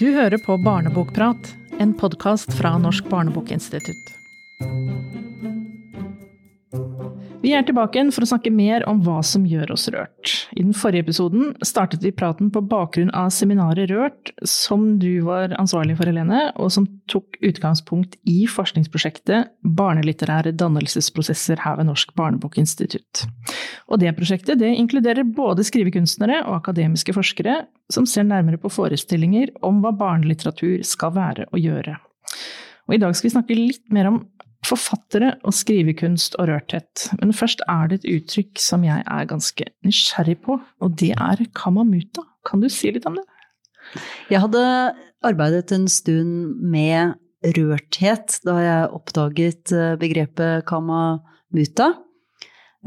Du hører på Barnebokprat, en podkast fra Norsk barnebokinstitutt. Vi er tilbake igjen for å snakke mer om hva som gjør oss rørt. I den forrige episoden startet vi praten på bakgrunn av seminaret Rørt, som du var ansvarlig for, Helene, og som tok utgangspunkt i forskningsprosjektet Barnelitterære dannelsesprosesser her ved Norsk barnebokinstitutt. Og det prosjektet det inkluderer både skrivekunstnere og akademiske forskere som ser nærmere på forestillinger om hva barnelitteratur skal være og gjøre. Og I dag skal vi snakke litt mer om forfattere og skrivekunst og rørthet. Men først er det et uttrykk som jeg er ganske nysgjerrig på, og det er kamamuta. Kan du si litt om det? Jeg hadde arbeidet en stund med rørthet da jeg oppdaget eh, begrepet kamamuta.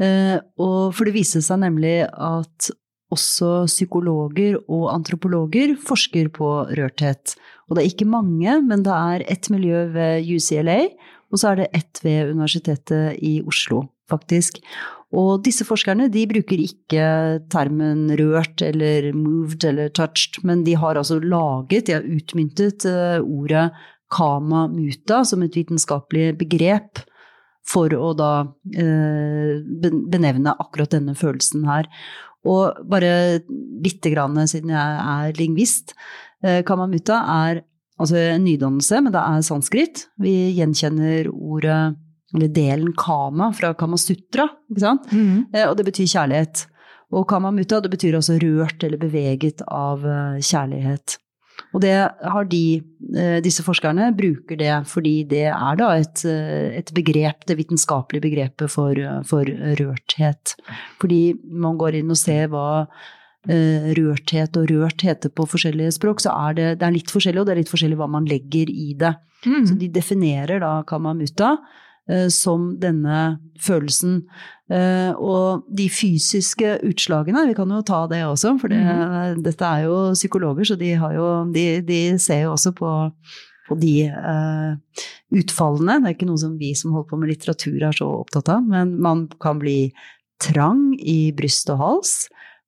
Eh, og for det viste seg nemlig at også psykologer og antropologer forsker på rørthet. Og det er ikke mange, men det er ett miljø ved UCLA og så er det ett ved Universitetet i Oslo, faktisk. Og disse forskerne de bruker ikke termen rørt eller moved eller touched, men de har altså laget, de har utmyntet uh, ordet kama muta som et vitenskapelig begrep for å da uh, benevne akkurat denne følelsen her. Og bare lite grann, siden jeg er lingvist. kamamuta kama muta er altså en nydannelse, men det er sanskrit. Vi gjenkjenner ordet, eller delen kama fra kamasutra, ikke sant? Mm. Eh, og det betyr kjærlighet. Og kamamuta, det betyr også rørt eller beveget av eh, kjærlighet. Og det har de, eh, disse forskerne bruker det fordi det er da et, et begrep, det vitenskapelige begrepet for, for rørthet. Fordi man går inn og ser hva rørthet og rørt heter på forskjellige språk, så er det, det er litt forskjellig, og det er litt forskjellig hva man legger i det. Mm. Så de definerer da kamamuta eh, som denne følelsen. Eh, og de fysiske utslagene, vi kan jo ta det også, for det, mm. dette er jo psykologer, så de, jo, de, de ser jo også på på de uh, utfallene. Det er ikke noe som vi som holder på med litteratur er så opptatt av, men man kan bli trang i bryst og hals.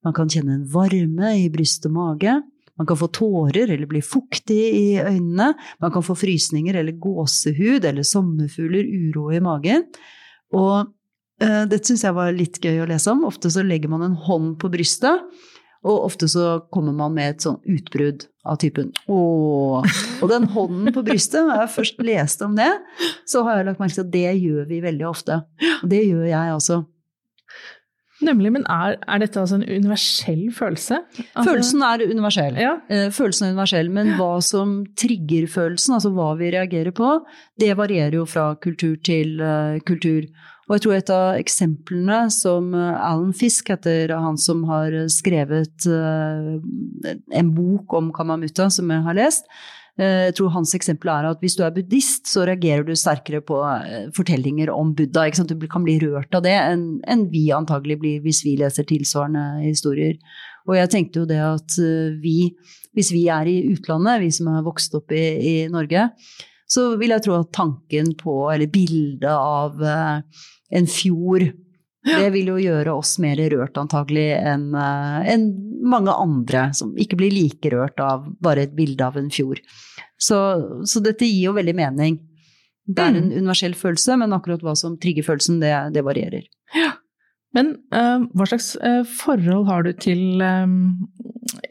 Man kan kjenne en varme i bryst og mage. Man kan få tårer eller bli fuktig i øynene. Man kan få frysninger eller gåsehud eller sommerfugler, uro i magen. Og uh, dette syns jeg var litt gøy å lese om. Ofte så legger man en hånd på brystet. Og ofte så kommer man med et sånn utbrudd av typen ååå. Og den hånden på brystet, når jeg først leste om det, så har jeg lagt merke til at det gjør vi veldig ofte. Og det gjør jeg også. Nemlig, men er, er, dette altså en universell følelse? Altså, følelsen er universell. Ja. Eh, følelsen er universell, Men hva som trigger følelsen, altså hva vi reagerer på, det varierer jo fra kultur til uh, kultur. Og jeg tror et av eksemplene som uh, Alan Fisk heter, han som har skrevet uh, en bok om Kamamuta, som jeg har lest, Eh, jeg tror hans eksempel er at hvis du er buddhist, så reagerer du sterkere på eh, fortellinger om Buddha. Du kan bli rørt av det enn vi antagelig blir hvis vi leser tilsvarende historier. Og jeg tenkte jo det at eh, vi, hvis vi er i utlandet, vi som har vokst opp i, i Norge, så vil jeg tro at tanken på, eller bildet av en fjord det vil jo gjøre oss mer rørt antagelig enn eh, en mange andre som ikke blir like rørt av bare et bilde av en fjord. Så, så, dette gir jo veldig mening. Det er en mm. universell følelse, men akkurat hva som trigger følelsen, det, det varierer. Ja. Men uh, hva slags uh, forhold har du til um,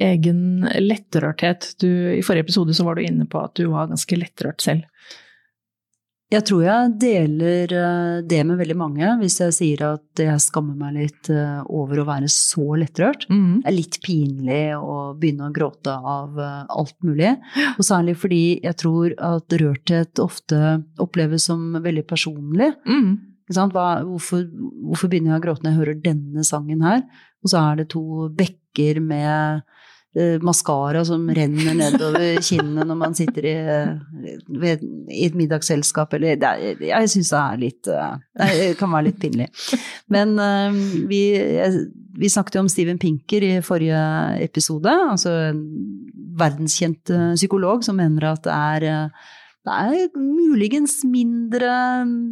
egen lettrørthet? Du, I forrige episode så var du inne på at du var ganske lettrørt selv. Jeg tror jeg deler eh, det med veldig mange, hvis jeg sier at jeg skammer meg litt eh, over å være så lettrørt. Mm. Det er litt pinlig å begynne å gråte av eh, alt mulig. Og særlig fordi jeg tror at rørthet ofte oppleves som veldig personlig. Mm. Hva, hvorfor, hvorfor, begynner jeg å gråte når jeg hører denne sangen her? Og så er det to bekker med uh, maskara som renner nedover kinnene når man sitter i, ved, i et middagsselskap, eller det, Jeg syns det er litt uh, Det kan være litt pinlig. Men uh, vi, vi, snakket jo om Steven Pinker i forrige episode, altså en verdenskjent psykolog som mener at det er det er muligens mindre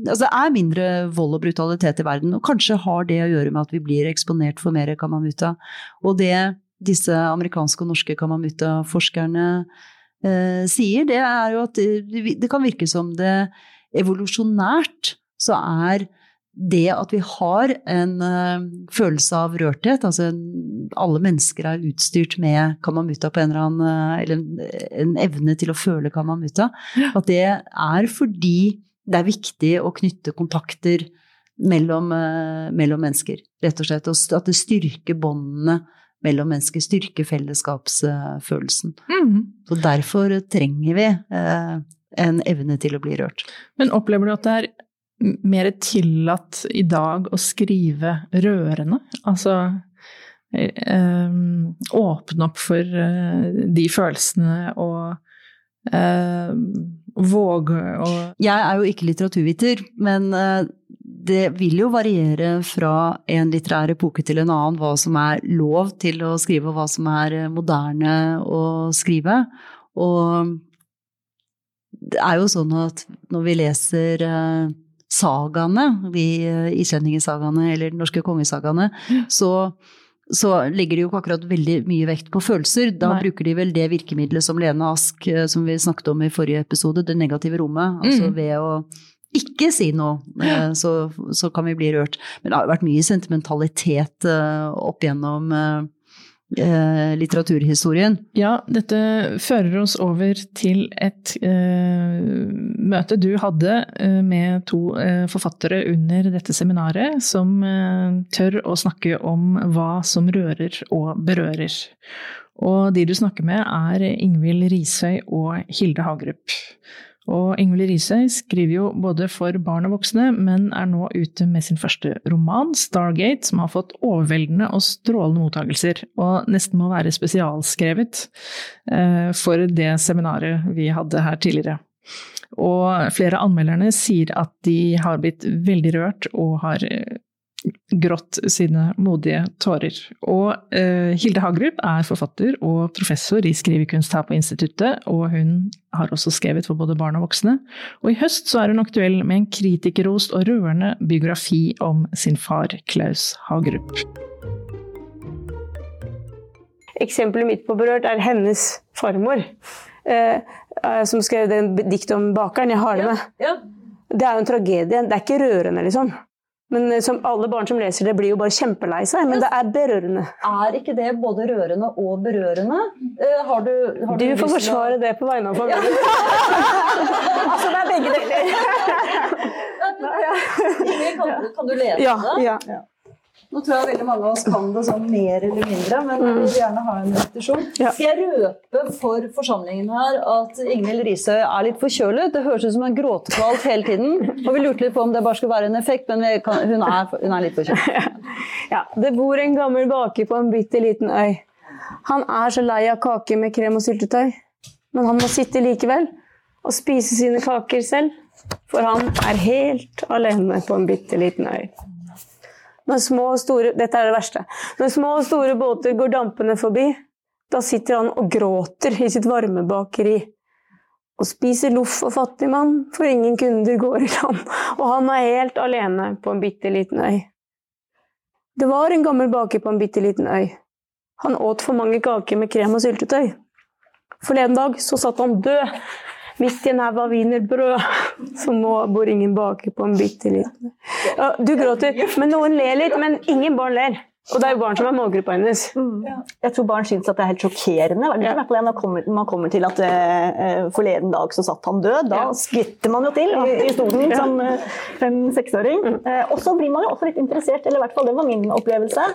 Altså det er mindre vold og brutalitet i verden, og kanskje har det å gjøre med at vi blir eksponert for mer kamamuta. Og det disse amerikanske og norske Kamamuta-forskerne eh, sier, det er jo at det, det kan virke som det evolusjonært så er det at vi har en uh, følelse av rørthet, altså alle mennesker er utstyrt med kamamuta på en eller annen uh, Eller en, en, evne til å føle kamamuta, ja. at det er fordi det er viktig å knytte kontakter mellom, uh, mellom mennesker, rett og slett. Og at det styrker båndene mellom mennesker, Styrke fellesskapsfølelsen. Mm. Så derfor trenger vi en evne til å bli rørt. Men opplever du at det er mer tillatt i dag å skrive rørende? Altså øh, åpne opp for de følelsene og våge å Jeg er jo ikke litteraturviter, men det vil jo variere fra en litterær epoke til en annen hva som er lov til å skrive, og hva som er moderne å skrive. Og det er jo sånn at når vi leser sagaene, de eh, eller de norske kongesagaene, så, så, legger de jo ikke akkurat veldig mye vekt på følelser. Da Nei. bruker de vel det virkemidlet som Lene Ask, eh, som vi snakket om i forrige episode, det negative rommet. Altså mm. ved å ikke si noe, eh, så, så, kan vi bli rørt. Men det har jo vært mye sentimentalitet opp gjennom eh, litteraturhistorien. Ja, dette fører oss over til et eh, møte du hadde eh, med to eh, forfattere under dette seminaret, som eh, tør å snakke om hva som rører og berører. Og de du snakker med, er Ingvild Risøy og Hilde Hagerup. Og Ingvild Risøy skriver jo både for barn og voksne, men er nå ute med sin første roman, 'Stargate', som har fått overveldende og strålende mottagelser, og nesten må være spesialskrevet eh, for det seminaret vi hadde her tidligere. Og flere av anmelderne sier at de har blitt veldig rørt og har eh, grått sine modige tårer. Og eh, Hilde Hagerup er forfatter og professor i skrivekunst her på instituttet, og hun har også skrevet for både barn og voksne. Og i høst så er hun aktuell med en kritikerrost og rørende biografi om sin far Klaus Hagerup. Eksempelet mitt på berørt er hennes farmor, eh, som skrev den dikt om bakeren. Jeg har det med. Ja, ja. Det er jo en tragedie. Det er ikke rørende, liksom. Men eh, som alle barn som leser det, blir jo bare kjempelei seg. Men det er berørende. Er ikke det både rørende og berørende? Uh, har du, har du, du får forsvare det på vegne av familien. altså, det er begge deler. kan, kan, du lese ja, det? Ja. ja. Nå tror jeg veldig mange av oss kan det sånn mer eller mindre, men vi vil gjerne ha en repetisjon. Ja. Skal jeg røpe for forsamlingen her at Ingvild Risøy er litt forkjølet? Det høres ut som en gråtkvalt hele tiden. Og vi lurte litt på om det bare skulle være en effekt, men kan, hun, er, hun, er, litt forkjølet. Ja, det bor en gammel baker på en bitte liten øy. Han er så lei av kake med krem og syltetøy, men han må sitte likevel og spise sine kaker selv, for han er helt alene på en bitte liten øy. Når små og store, dette er det verste. Når små og store båter går dampende forbi, da sitter han og gråter i sitt varmebakeri. Og spiser loff og fattigmann, for ingen kunder går i land. Og han er helt alene på en bitte liten øy. Det var en gammel baker på en bitte liten øy. Han åt for mange kaker med krem og syltetøy. Forleden dag så satt han død midt i en haug av wienerbrød, så nå bor ingen bake på en bitte liten Du gråter, men noen ler litt, men ingen barn ler. Og det er jo barn som er målgruppa hennes. Mm. Jeg tror barn syns at det er helt sjokkerende. Ja. Når man kommer, man kommer til at uh, forleden dag så satt han død. Da ja. skvetter man jo til i, i stolen ja. som uh, fem-seksåring. Mm. Uh, og så blir man jo også litt interessert, eller i hvert fall det var min opplevelse,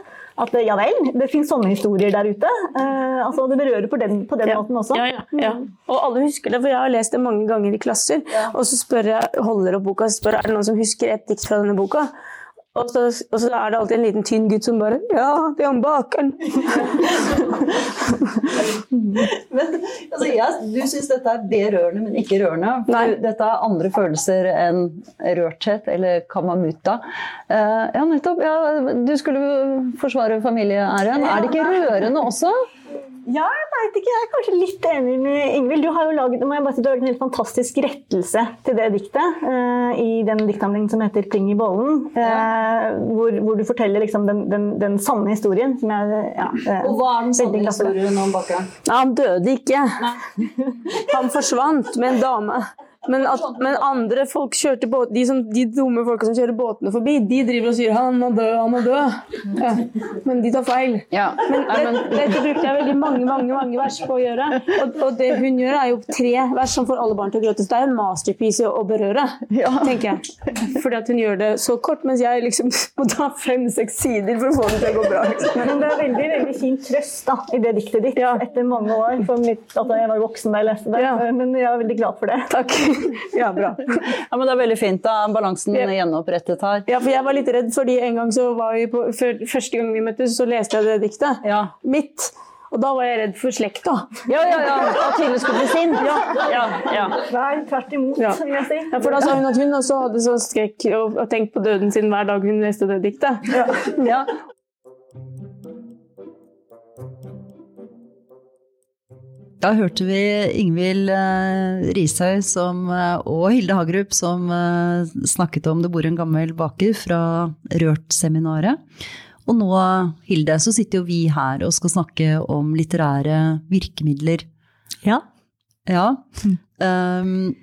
at ja vel, det finnes sånne historier der ute. altså Det berører på den, på den måten også. Mm. Og alle husker det, for jeg har lest det mange ganger i klasser. Og så spør jeg, holder opp boka og spør er det noen som husker et dikt fra denne boka. Og så, og så, er det alltid en liten tynn gutt som bare Ja, det er han bakeren! men altså, jeg, Du syns dette er berørende, men ikke rørende. For dette er andre følelser enn rørthet eller kamamuta. Uh, ja, nettopp. Ja, du skulle forsvare familieæren. Er det ikke rørende også? Ja, jeg vet ikke. Jeg er kanskje litt enig med Ingvild. Du har jo laget, må jeg bare si, du har laget en helt fantastisk rettelse til det diktet uh, i den diktsamlingen som heter 'Pling i bollen'. eh, hvor, hvor du forteller liksom den, den, den sanne historien. Som jeg, ja, uh, Og hva er den sanne historien om Bakke? Ja, han døde ikke. Han forsvant med en dame. Men, at, men andre folk kjørte båt, de, som, de dumme folka som kjører båtene forbi, de driver og sier 'han må dø, han må dø'. Ja. Men de tar feil. Ja. Men det, dette brukte jeg veldig mange mange, mange vers på å gjøre. Og, og det hun gjør, er jo tre vers som får alle barn til å gråte. Så det er en masterpiece å, berøre, berøre, tenker jeg. Fordi at hun gjør det så kort, mens jeg liksom må ta fem-seks sider for å få det til å gå bra. Liksom. Men det er veldig veldig fin trøst da, i det diktet ditt Ja. etter mange år. For mitt, at jeg var voksen da jeg leste det. Ja. Men jeg er veldig glad for det. Takk. Ja, bra. Ja, men Det er veldig fint. Da balansen Ja. gjenopprettet her. Ja, for jeg var litt redd, fordi en gang så var vi på før, Første gang vi møttes, så leste jeg det diktet. Ja. Mitt. Og da var jeg redd for slekta. Ja, ja, ja. At Tine skulle bli sint. Ja, ja, ja. Nei, tvert imot, Ja. vil jeg si. Ja, for da sa hun at hun også hadde så skrekk og, og tenkt på døden sin hver dag hun leste det diktet. Ja. ja. Da hørte vi Ingvild eh, som, eh, og Hilde Hagerup som eh, snakket om Det bor en gammel baker fra Rørt-seminaret. Og nå, Hilde, så sitter jo vi her og skal snakke om litterære virkemidler. Ja. Ja. Um,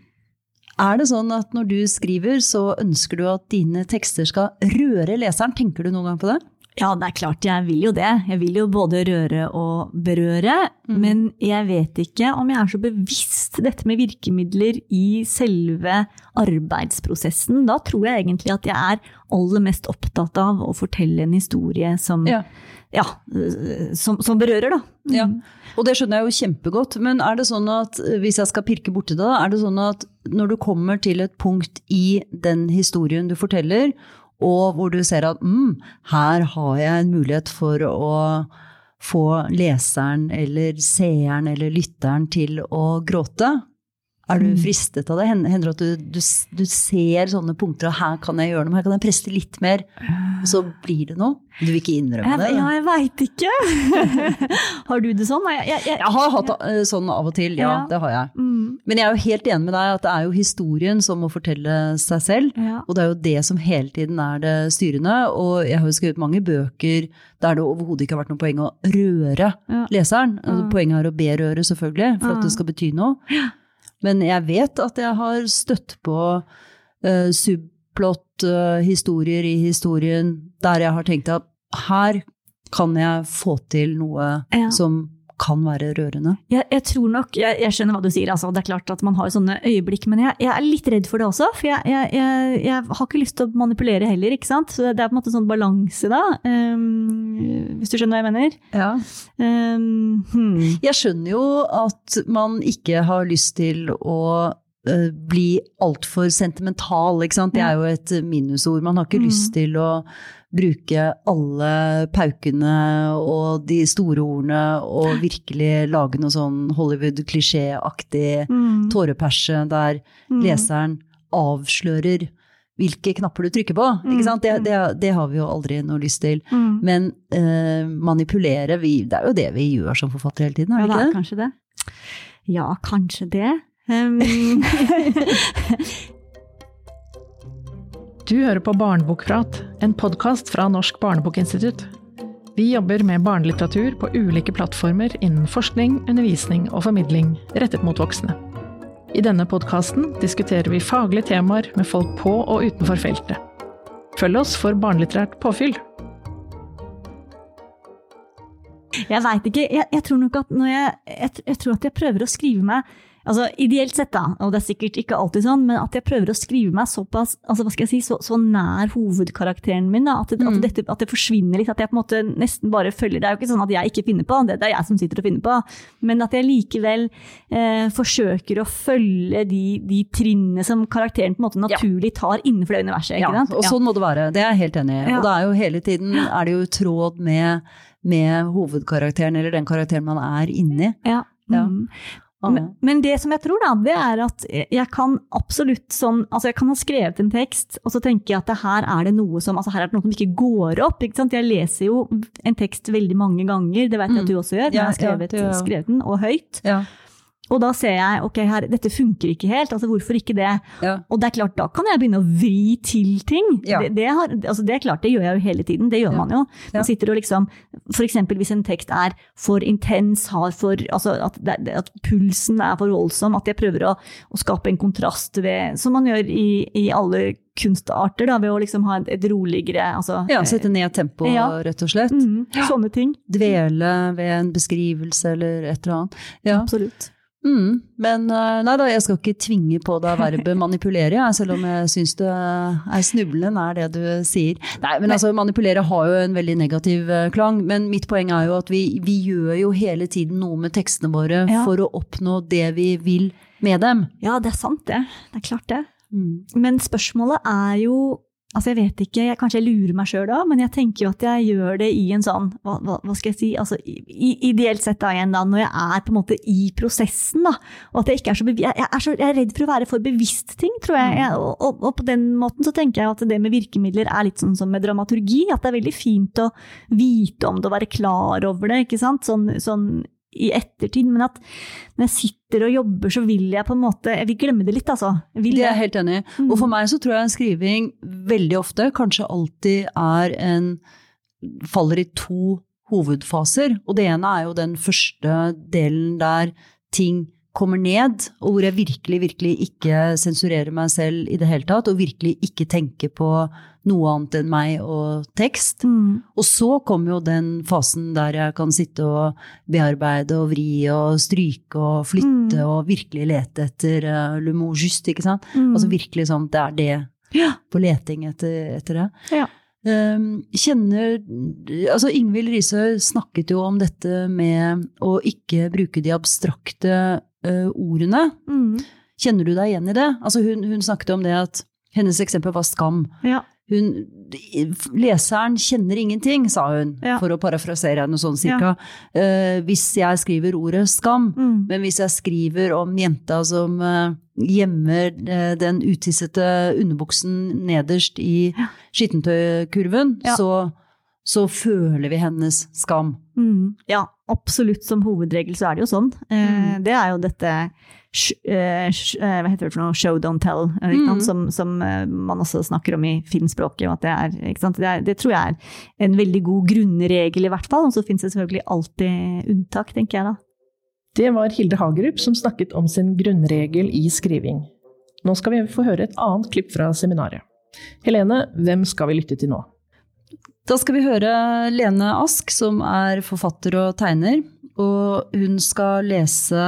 er det sånn at når du skriver, så ønsker du at dine tekster skal røre leseren? Tenker du noen gang på det? Ja, det er klart jeg vil jo det. Jeg vil jo både røre og berøre. Men jeg vet ikke om jeg er så bevisst dette med virkemidler i selve arbeidsprosessen. Da tror jeg egentlig at jeg er aller mest opptatt av å fortelle en historie som, Ja. ja, som, som berører, da. Ja, og det skjønner jeg jo kjempegodt. Men er det sånn at, hvis jeg skal pirke borti det, da, er det sånn at når du kommer til et punkt i den historien du forteller, og hvor du ser at mm, her har jeg en mulighet for å få leseren eller seeren eller lytteren til å gråte, er du fristet av det? Hender det at du, du, du ser sånne punkter, og her kan jeg gjøre noe, her kan jeg presse litt mer, og så blir det noe? Du vil ikke innrømme Jeg, det? ja, jeg veit ikke. har du det sånn? Jeg, jeg, jeg, har hatt det sånn av og til, ja, Ja. det har jeg. Mm, Men jeg er jo helt enig med deg at det er jo historien som må fortelle seg selv. ja. Og det er jo det som hele tiden er det styrende. Og jeg har jo skrevet mange bøker der det overhodet ikke har vært noe poeng å røre Ja. leseren. Altså, Mm. Poenget er å berøre, selvfølgelig, for at det Mm. skal bety noe. Men jeg vet at jeg har støtt på uh, subplot-historier i historien der jeg har tenkt at her kan jeg få til noe Ja. som kan være rørende. Jeg, jeg tror nok, jeg, jeg skjønner hva du sier, altså, det er klart at man har sånne øyeblikk, men jeg, jeg er litt redd for det også, for jeg, har ikke lyst til å manipulere heller, ikke sant? Så det er på en måte sånn balanse da, um, hvis du skjønner hva jeg mener. Ja. Um, hmm. Jeg skjønner jo at man ikke har lyst til å eh, bli altfor sentimental, ikke sant. Det er jo et minusord. Man har ikke Mm. lyst til å bruke alle paukene og de store ordene og virkelig lage noe sånn Hollywood-klisjéaktig Mm. tåreperse der Mm. leseren avslører hvilke knapper du trykker på. Mm. Det, det, det har vi jo aldri noe lyst til. Mm. Men uh, manipulere, vi, det er jo det vi gjør som forfattere hele tiden, er det ikke det? kanskje det. Ja, kanskje det. Ehm, Du hører på Barnebokprat, en podkast fra Norsk barnebokinstitutt. Vi jobber med barnelitteratur på ulike plattformer innen forskning, undervisning og formidling rettet mot voksne. I denne podkasten diskuterer vi faglige temaer med folk på og utenfor feltet. Følg oss for barnelitterært påfyll. Jeg veit ikke. Jeg, jeg tror nok at når jeg, jeg, jeg tror at jeg prøver å skrive meg altså Ideelt sett, da, og det er sikkert ikke alltid sånn, men at jeg prøver å skrive meg såpass altså hva skal jeg si, så, så nær hovedkarakteren min. Da, at, det, Mm. at, dette, at det forsvinner litt. At jeg på en måte nesten bare følger Det er jo ikke sånn at jeg ikke finner på, det, det er jeg som sitter og finner på. Men at jeg likevel eh, forsøker å følge de, de trinnene som karakteren på en måte naturlig tar innenfor det universet. Ja, sant? og sånn må det være. Det er jeg helt enig i. Ja. Og det er jo hele tiden er det jo tråd med, med hovedkarakteren, eller den karakteren man er inni. Ja. Ja. Mm. Men, men det som jeg tror, da, det er at jeg kan absolutt sånn Altså, jeg kan ha skrevet en tekst, og så tenker jeg at det her er det noe som altså her er det noe som ikke går opp. ikke sant? Jeg leser jo en tekst veldig mange ganger, det vet jeg at du også gjør. Ja, jeg har skrevet, skrevet den, og høyt. Ja. Og da ser jeg ok, her, dette funker ikke helt, altså hvorfor ikke det? Ja. Og det er klart, da kan jeg begynne å vri til ting. Ja. Det, det, har, altså det er klart, det gjør jeg jo hele tiden. Det gjør Ja. man jo. Man sitter og liksom, eksempel hvis en tekst er for intens, har for, altså at, det, at pulsen er for voldsom, at jeg prøver å, å skape en kontrast ved, som man gjør i, i alle kunstarter, da, ved å liksom ha et, et roligere altså, ja, sette ned tempoet, Ja. rett og slett. mm, Sånne ting. Dvele ved en beskrivelse eller et eller annet. Ja. Absolutt. Mm, men eh, nei da, jeg skal ikke tvinge på deg verbet manipulere, jeg, selv om jeg syns det er snublende nær det du sier. Nei, men altså, manipulere har jo en veldig negativ eh, klang, men mitt poeng er jo at vi, vi gjør jo hele tiden noe med tekstene våre Ja. for å oppnå det vi vil med dem. Ja, det er sant det. Det er klart det. Mm. Men spørsmålet er jo Altså jeg vet ikke, jeg, Kanskje jeg lurer meg sjøl da, men jeg tenker jo at jeg gjør det i en sånn Hva, hva, skal jeg si? altså i, Ideelt sett da igjen, da, når jeg er på en måte i prosessen. da, og at Jeg ikke er så jeg, jeg, er så, jeg er redd for å være for bevisst ting, tror jeg og, og, og på den måten så tenker jeg at det med virkemidler er litt sånn som med dramaturgi. At det er veldig fint å vite om det og være klar over det. ikke sant? Sånn, sånn i ettertid, men at når jeg sitter og jobber, så vil jeg på en måte Jeg vil glemme det litt, altså. Det er jeg helt enig i. Mm. Og for meg så tror jeg en skriving veldig ofte, kanskje alltid, er en faller i to hovedfaser. Og det ene er jo den første delen der ting kommer ned, og hvor jeg virkelig, virkelig ikke sensurerer meg selv i det hele tatt, og virkelig ikke tenker på noe annet enn meg og tekst. Mm. Og så kommer jo den fasen der jeg kan sitte og bearbeide og vri og stryke og flytte Mm. og virkelig lete etter uh, le mot juste, ikke sant? Mm. Altså virkelig sånn, det er det, Ja. på leting etter, etter det. Ja. Um, kjenner, altså Ingvild Risøy snakket jo om dette med å ikke bruke de abstrakte ordene. Mm. Kjenner du deg igjen i det? Altså hun, hun snakket om det at hennes eksempel var skam. Ja. Hun, leseren kjenner ingenting, sa hun, Ja. for å parafrasere henne sånn cirka. Eh, hvis jeg skriver ordet skam, Mm. men hvis jeg skriver om jenta som eh, gjemmer eh, den utissete underbuksen nederst i skittentøykurven, Ja. så, så føler vi hennes skam. Mm. Ja, absolutt. Som hovedregel så er det jo sånn. Eh, Mm. det er jo dette eh, eh, Hva heter det for noe? Show, don't tell. Mm. Som, som man også snakker om i filmspråket. det, er? Det, er, det tror jeg er en veldig god grunnregel, i hvert fall. Og så finnes det selvfølgelig alltid unntak, tenker jeg da. Det var Hilde Hagerup som snakket om sin grunnregel i skriving. Nå skal vi få høre et annet klipp fra seminaret. Helene, hvem skal vi lytte til nå? Da skal vi høre Lene Ask, som er forfatter og tegner. Og hun skal lese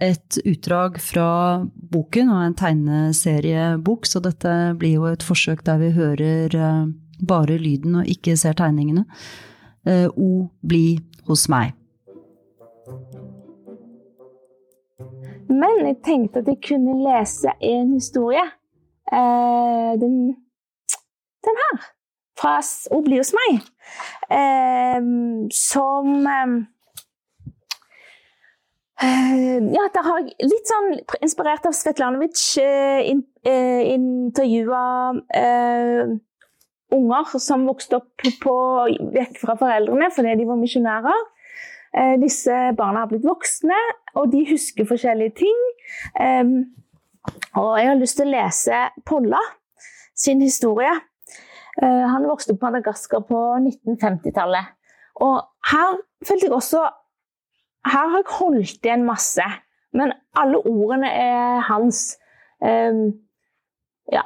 et utdrag fra boken, og en tegneseriebok, så dette blir jo et forsøk der vi hører eh, bare lyden og ikke ser tegningene. Eh, O bli hos meg. Men jeg tenkte at jeg kunne lese en historie. Eh, den, den her. Fra Obli hos meg. Eh, som eh, eh, Ja, der har jeg litt sånn inspirert av Svetlanovic eh, in, eh, intervjua eh, unger som vokste opp på, vekk fra foreldrene fordi de var misjonærer. Eh, disse barna har blitt voksne, og de husker forskjellige ting. Em, og jeg har lyst til å lese Polla sin historie. Eh, han vokste opp på Madagaskar på 1950-tallet. Og her følte jeg også Her har jeg holdt igjen masse, men alle ordene er hans. Um, ja.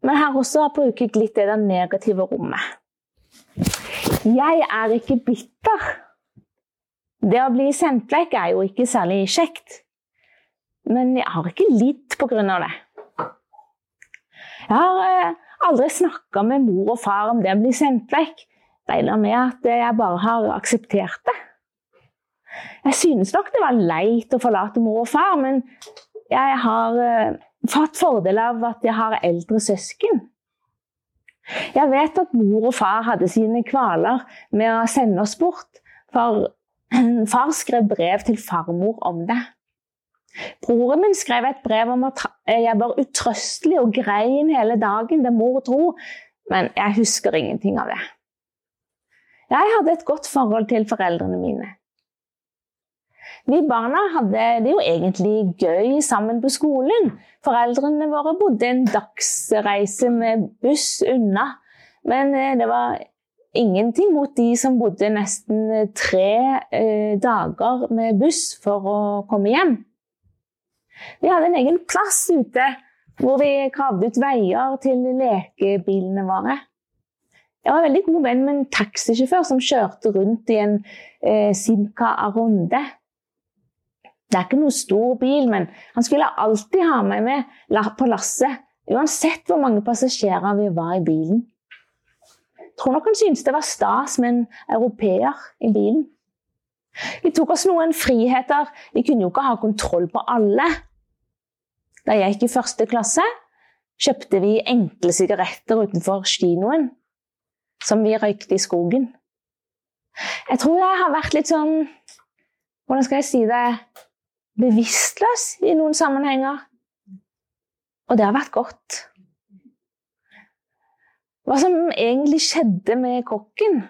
Men her også bruker jeg litt det der negative rommet. Jeg er ikke bitter. Det å bli sendflekk er jo ikke særlig kjekt. Men jeg har ikke lidd på grunn av det. Jeg har eh, aldri snakka med mor og far om det å bli sendflekk. Regner med at jeg bare har akseptert det. Jeg synes nok det var leit å forlate mor og far, men jeg har eh, fått fordel av at jeg har eldre søsken. Jeg vet at mor og far hadde sine kvaler med å sende oss bort, for far skrev brev til farmor om det. Broren min skrev et brev om at jeg var utrøstelig og grein hele dagen, det mor dro, men jeg husker ingenting av det. Jeg hadde et godt forhold til foreldrene mine. Vi barna hadde det jo egentlig gøy sammen på skolen. Foreldrene våre bodde en dagsreise med buss unna. Men eh, det var ingenting mot de som bodde nesten tre eh, dager med buss for å komme hjem. Vi hadde en egen plass ute hvor vi gravde ut veier til lekebilene våre. Jeg var veldig god venn med en taxisjåfør som kjørte rundt i en eh, Simca Aronde. Det er ikke noe stor bil, men han skulle alltid ha meg med på lasset. Uansett hvor mange passasjerer vi var i bilen. Jeg tror nok han syntes det var stas med en europeer i bilen. Vi tok oss noen friheter. Vi kunne jo ikke ha kontroll på alle. Da jeg gikk i første klasse, kjøpte vi enkle sigaretter utenfor kinoen, som vi røykte i skogen. Jeg tror jeg har vært litt sånn Hvordan skal jeg si det bevisstløs i noen sammenhenger. Og det har vært godt. Hva som egentlig skjedde med kokken,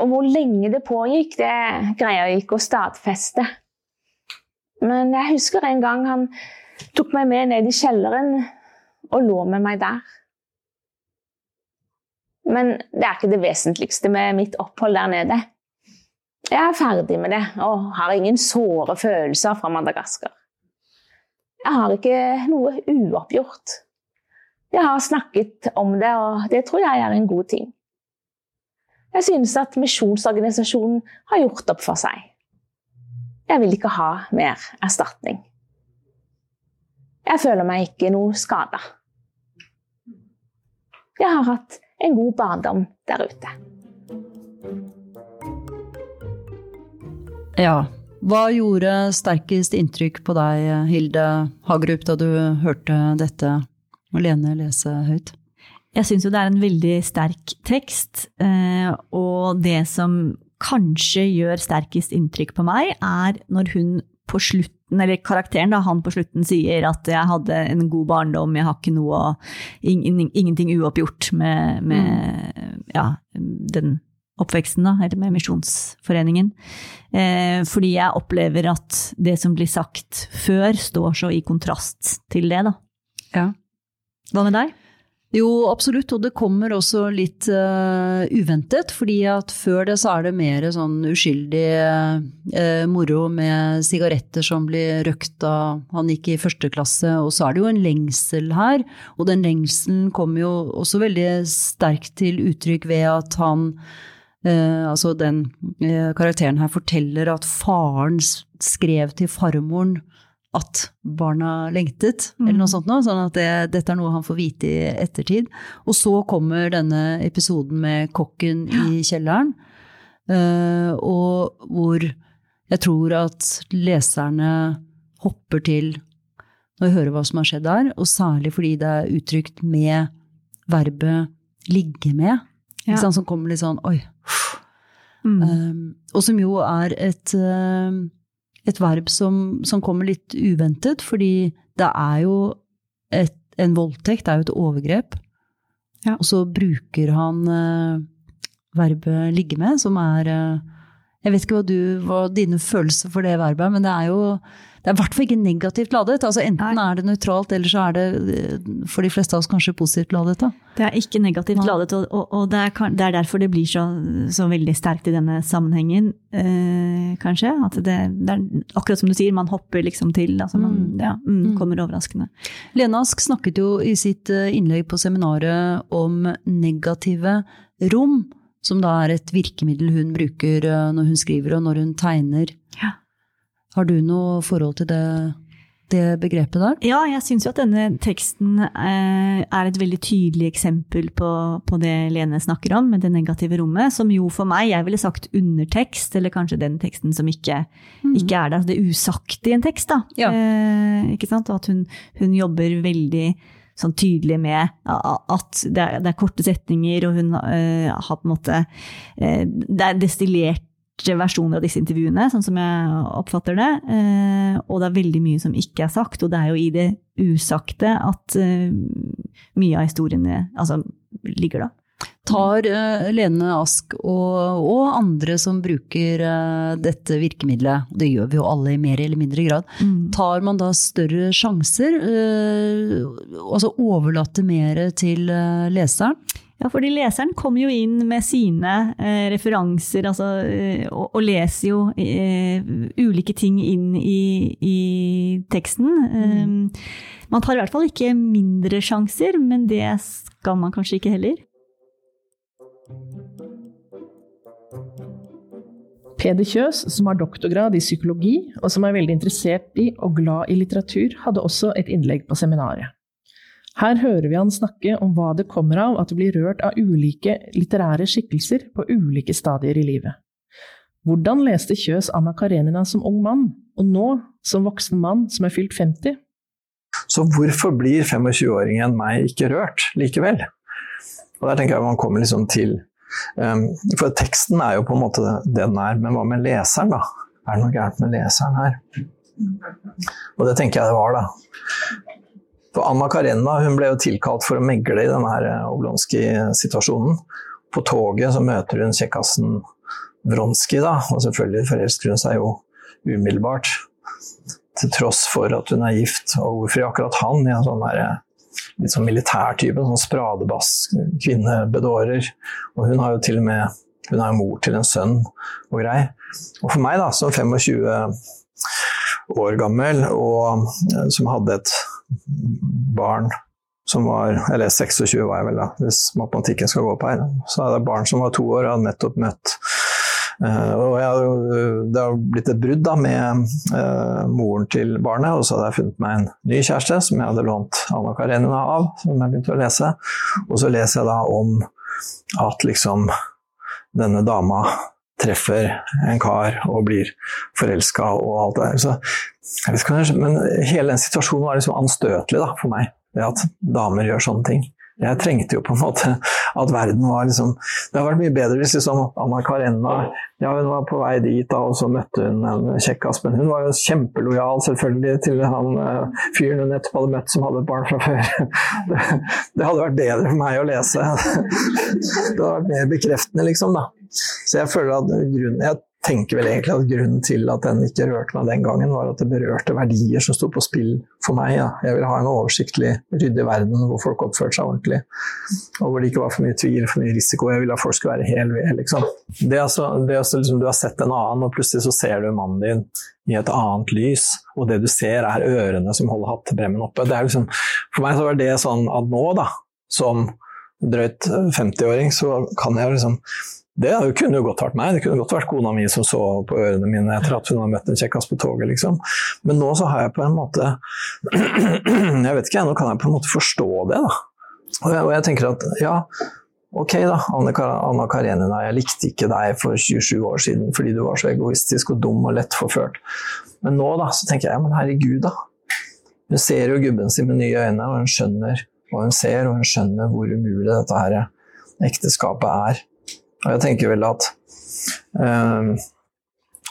og hvor lenge det pågikk, det greier jeg ikke å stadfeste. Men jeg husker en gang han tok meg med ned i kjelleren og lå med meg der. Men det er ikke det vesentligste med mitt opphold der nede. Jeg er ferdig med det og har ingen såre følelser fra Madagaskar. Jeg har ikke noe uoppgjort. Jeg har snakket om det, og det tror jeg er en god ting. Jeg synes at misjonsorganisasjonen har gjort opp for seg. Jeg vil ikke ha mer erstatning. Jeg føler meg ikke noe skada. Jeg har hatt en god barndom der ute. Ja. Hva gjorde sterkest inntrykk på deg, Hilde Hagerup, da du hørte dette Lene lese høyt? Jeg syns jo det er en veldig sterk tekst, eh, og det som kanskje gjør sterkest inntrykk på meg, er når hun på slutten, eller karakteren, da, han på slutten sier at jeg hadde en god barndom, jeg har ikke noe Ingenting uoppgjort med, med mm. ja, den oppveksten, da, eller med Misjonsforeningen. Eh, fordi jeg opplever at det som blir sagt før, står så i kontrast til det, da. Ja. Hva med deg? Jo, absolutt, og det kommer også litt uh, uventet. fordi at før det så er det mer sånn uskyldig uh, moro med sigaretter som blir røkt da han gikk i første klasse. Og så er det jo en lengsel her, og den lengselen kommer jo også veldig sterkt til uttrykk ved at han Uh, altså den uh, karakteren her forteller at faren skrev til farmoren at barna lengtet, mm. eller noe sånt noe. Sånn at det, dette er noe han får vite i ettertid. Og så kommer denne episoden med kokken i kjelleren, uh, og hvor jeg tror at leserne hopper til når jeg hører hva som har skjedd der, og særlig fordi det er uttrykt med verbet 'ligge med'. Ja. Som kommer litt sånn oi. Mm. Um, og som jo er et, uh, et verb som, som, kommer litt uventet, fordi det er jo et, en voldtekt, det er jo et overgrep. Ja. Og så bruker han uh, verbet 'ligge med', som er uh, Jeg vet ikke hva, du, hva dine følelser for det verbet er, men det er jo det er i hvert fall ikke negativt ladet. altså Enten Nei. er det nøytralt, eller så er det eh, for de fleste av oss kanskje positivt ladet. da. Det er ikke negativt ladet, og, og, og det, er, det, er, derfor det blir så, så, veldig sterkt i denne sammenhengen, eh, kanskje. At det, det, er akkurat som du sier, man hopper liksom til. altså Man mm. ja, mm, mm. kommer overraskende. Lene Ask snakket jo i sitt eh, innlegg på seminaret om negative rom. Som da er et virkemiddel hun bruker eh, når hun skriver og når hun tegner. Ja. Har du noe forhold til det, det begrepet der? Ja, jeg syns jo at denne teksten eh, er et veldig tydelig eksempel på, på, det Lene snakker om, med det negative rommet. Som jo for meg, jeg ville sagt undertekst, eller kanskje den teksten som ikke, mm. ikke er der. Det usagte i en tekst, da. Ja. Eh, ikke sant? Og at hun, hun jobber veldig sånn tydelig med at det er, det er korte setninger, og hun uh, har på en måte uh, Det er destillert versjoner av disse intervjuene, sånn som jeg oppfatter det. Eh, og det er veldig mye som ikke er sagt, og det er jo i det usagte at eh, mye av historiene altså, ligger da. Tar uh, Lene Ask og, og, andre som bruker dette virkemidlet, det gjør vi jo alle i mer eller mindre grad, mm. tar man da større sjanser? Altså overlater mer til leseren? Ja, fordi leseren kommer jo inn med sine eh, referanser, altså, eh, og, og, leser jo eh, ulike ting inn i, i teksten. Mm. man tar i hvert fall ikke mindre sjanser, men det skal man kanskje ikke heller. Peder Kjøs, som har doktorgrad i psykologi, og som er veldig interessert i og glad i litteratur, hadde også et innlegg på seminaret. Her hører vi han snakke om hva det kommer av at du blir rørt av ulike litterære skikkelser på ulike stadier i livet. Hvordan leste Kjøs Anna Karenina som ung mann, og nå som voksen mann som er fylt 50? Så hvorfor blir 25-åringen meg ikke rørt likevel? Og der tenker jeg man kommer liksom til um, For teksten er jo på en måte det den er, men hva med leseren, da? Er det noe gærent med leseren her? Og det tenker jeg det var, da. For Anna Karenna hun ble jo tilkalt for å megle i denne eh, Oblonskij-situasjonen. På toget så møter hun kjekkasen Vronskij, da, og selvfølgelig forelsker hun seg jo umiddelbart. Til tross for at hun er gift, og hvorfor akkurat han i en sånn der, eh, litt sånn militærtype, sånn spradebass kvinnebedårer. Og hun har jo til og med hun er mor til en sønn og grei. Og for meg, da, som 25 år gammel, og eh, som hadde et barn som var Eller 26 var jeg vel, da, hvis matematikken skal gå opp her. Så er det barn som var to år og hadde nettopp møtt uh, og jeg, Det har blitt et brudd da med uh, moren til barnet, og så hadde jeg funnet meg en ny kjæreste som jeg hadde lånt Anna Karenina av, som jeg begynte å lese. Og så leser jeg da om at liksom denne dama treffer en kar og blir forelska og alt det der. Så, ikke, men hele den situasjonen var liksom anstøtelig da, for meg, det at damer gjør sånne ting. Jeg trengte jo på en måte at verden var liksom Det hadde vært mye bedre hvis liksom Anna Karenna ja, hun var på vei dit, da, og så møtte hun en kjekkas. Men hun var jo kjempelojal selvfølgelig til han uh, fyren hun nettopp hadde møtt som hadde et barn fra før. Det, det, hadde vært bedre for meg å lese. Det hadde vært mer bekreftende, liksom. da. Så jeg føler at grunnen, jeg tenker vel egentlig at grunnen til at den ikke rørte meg den gangen, var at det berørte verdier som sto på spill for meg. Ja. Jeg ville ha en oversiktlig, ryddig verden hvor folk oppførte seg ordentlig. Og hvor det ikke var for mye tvil, for mye risiko. Jeg ville at folk skulle være hel ved. Liksom. Det er altså, det er altså liksom, du har sett en annen, og plutselig så ser du mannen din i et annet lys, og det du ser er ørene som holder hattebremmen oppe. Liksom, for meg så var det sånn at nå, da, som drøyt 50-åring, så kan jeg liksom det kunne jo godt vært meg, det kunne godt vært kona mi som så på ørene mine etter at hun har møtt en kjekkas på toget, liksom. Men nå så har jeg på en måte Jeg vet ikke, nå kan jeg på en måte forstå det, da. Og jeg, og jeg tenker at ja, ok da, Anne, Anna Karenina, jeg likte ikke deg for 27 år siden fordi du var så egoistisk og dum og lett forført. Men nå da, så tenker jeg men herregud, da. Hun ser jo gubben sin med nye øyne, og hun skjønner hva hun ser, og hun skjønner hvor umulig dette her ekteskapet er. Og jeg tenker vel at eh,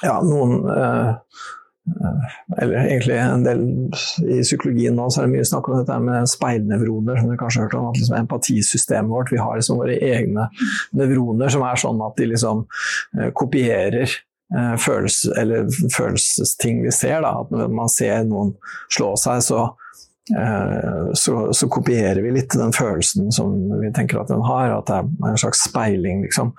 ja, noen eh, eller egentlig en del i psykologien nå så er det mye snakk om dette med speilnevroner, som du kanskje har hørt om. at liksom Empatisystemet vårt. Vi har liksom våre egne nevroner som er sånn at de liksom uh, kopierer uh, følelse, eller følelsesting vi ser. Da. At når man ser noen slå seg, så Eh, så, så, kopierer vi litt den følelsen som vi tenker at den har, at det er en slags speiling, liksom,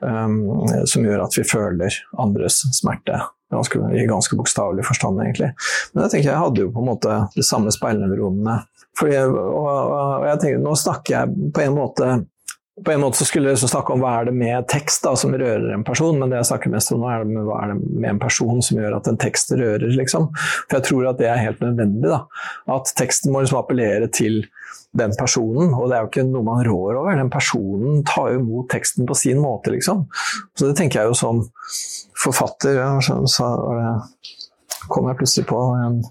um, som gjør at vi føler andres smerte. Ganske, I ganske bokstavelig forstand, egentlig. Men jeg tenker jeg hadde jo på en måte de samme speilnevronene. Fordi, og, og jeg tenker, nå snakker jeg på en måte på en måte så skulle jeg snakke om hva er det med tekst da, som rører en person, men det jeg snakker mest om nå, er det med, hva er det med en person som gjør at en tekst rører, liksom. For jeg tror at det er helt nødvendig. da. At teksten må liksom appellere til den personen, og det er jo ikke noe man rår over. Den personen tar jo imot teksten på sin måte, liksom. Så det tenker jeg jo som forfatter. Ja, så, så kom jeg plutselig på en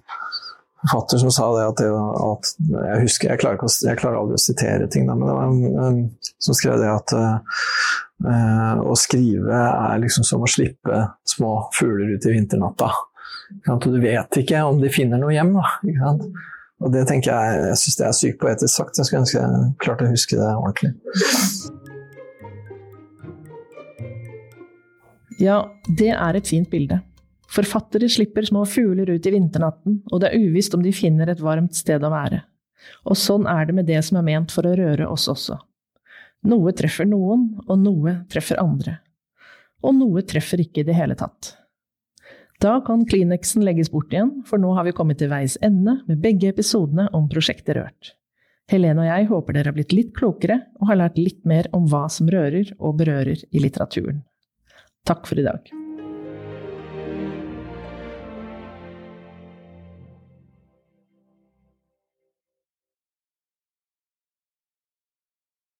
forfatter som sa det at, det, at Jeg husker, jeg klarer, å, jeg klarer, aldri å sitere ting, men det var en, som skrev det at uh, å skrive er liksom som å slippe små fugler ut i vinternatta. Du vet ikke om de finner noe hjem. Da, og det tenker jeg, jeg syns det er sykt poetisk sagt. Jeg skulle ønske jeg klarte å huske det ordentlig. Ja, det er et fint bilde. Forfattere slipper små fugler ut i vinternatten, og det er uvisst om de finner et varmt sted å være. Og sånn er det med det som er ment for å røre oss også. Noe treffer noen, og noe treffer andre. Og noe treffer ikke i det hele tatt. Da kan Kleenexen legges bort igjen, for nå har vi kommet til veis ende med begge episodene om prosjektet Rørt. Helene og jeg håper dere har blitt litt klokere og har lært litt mer om hva som rører og berører i litteraturen. Takk for i dag.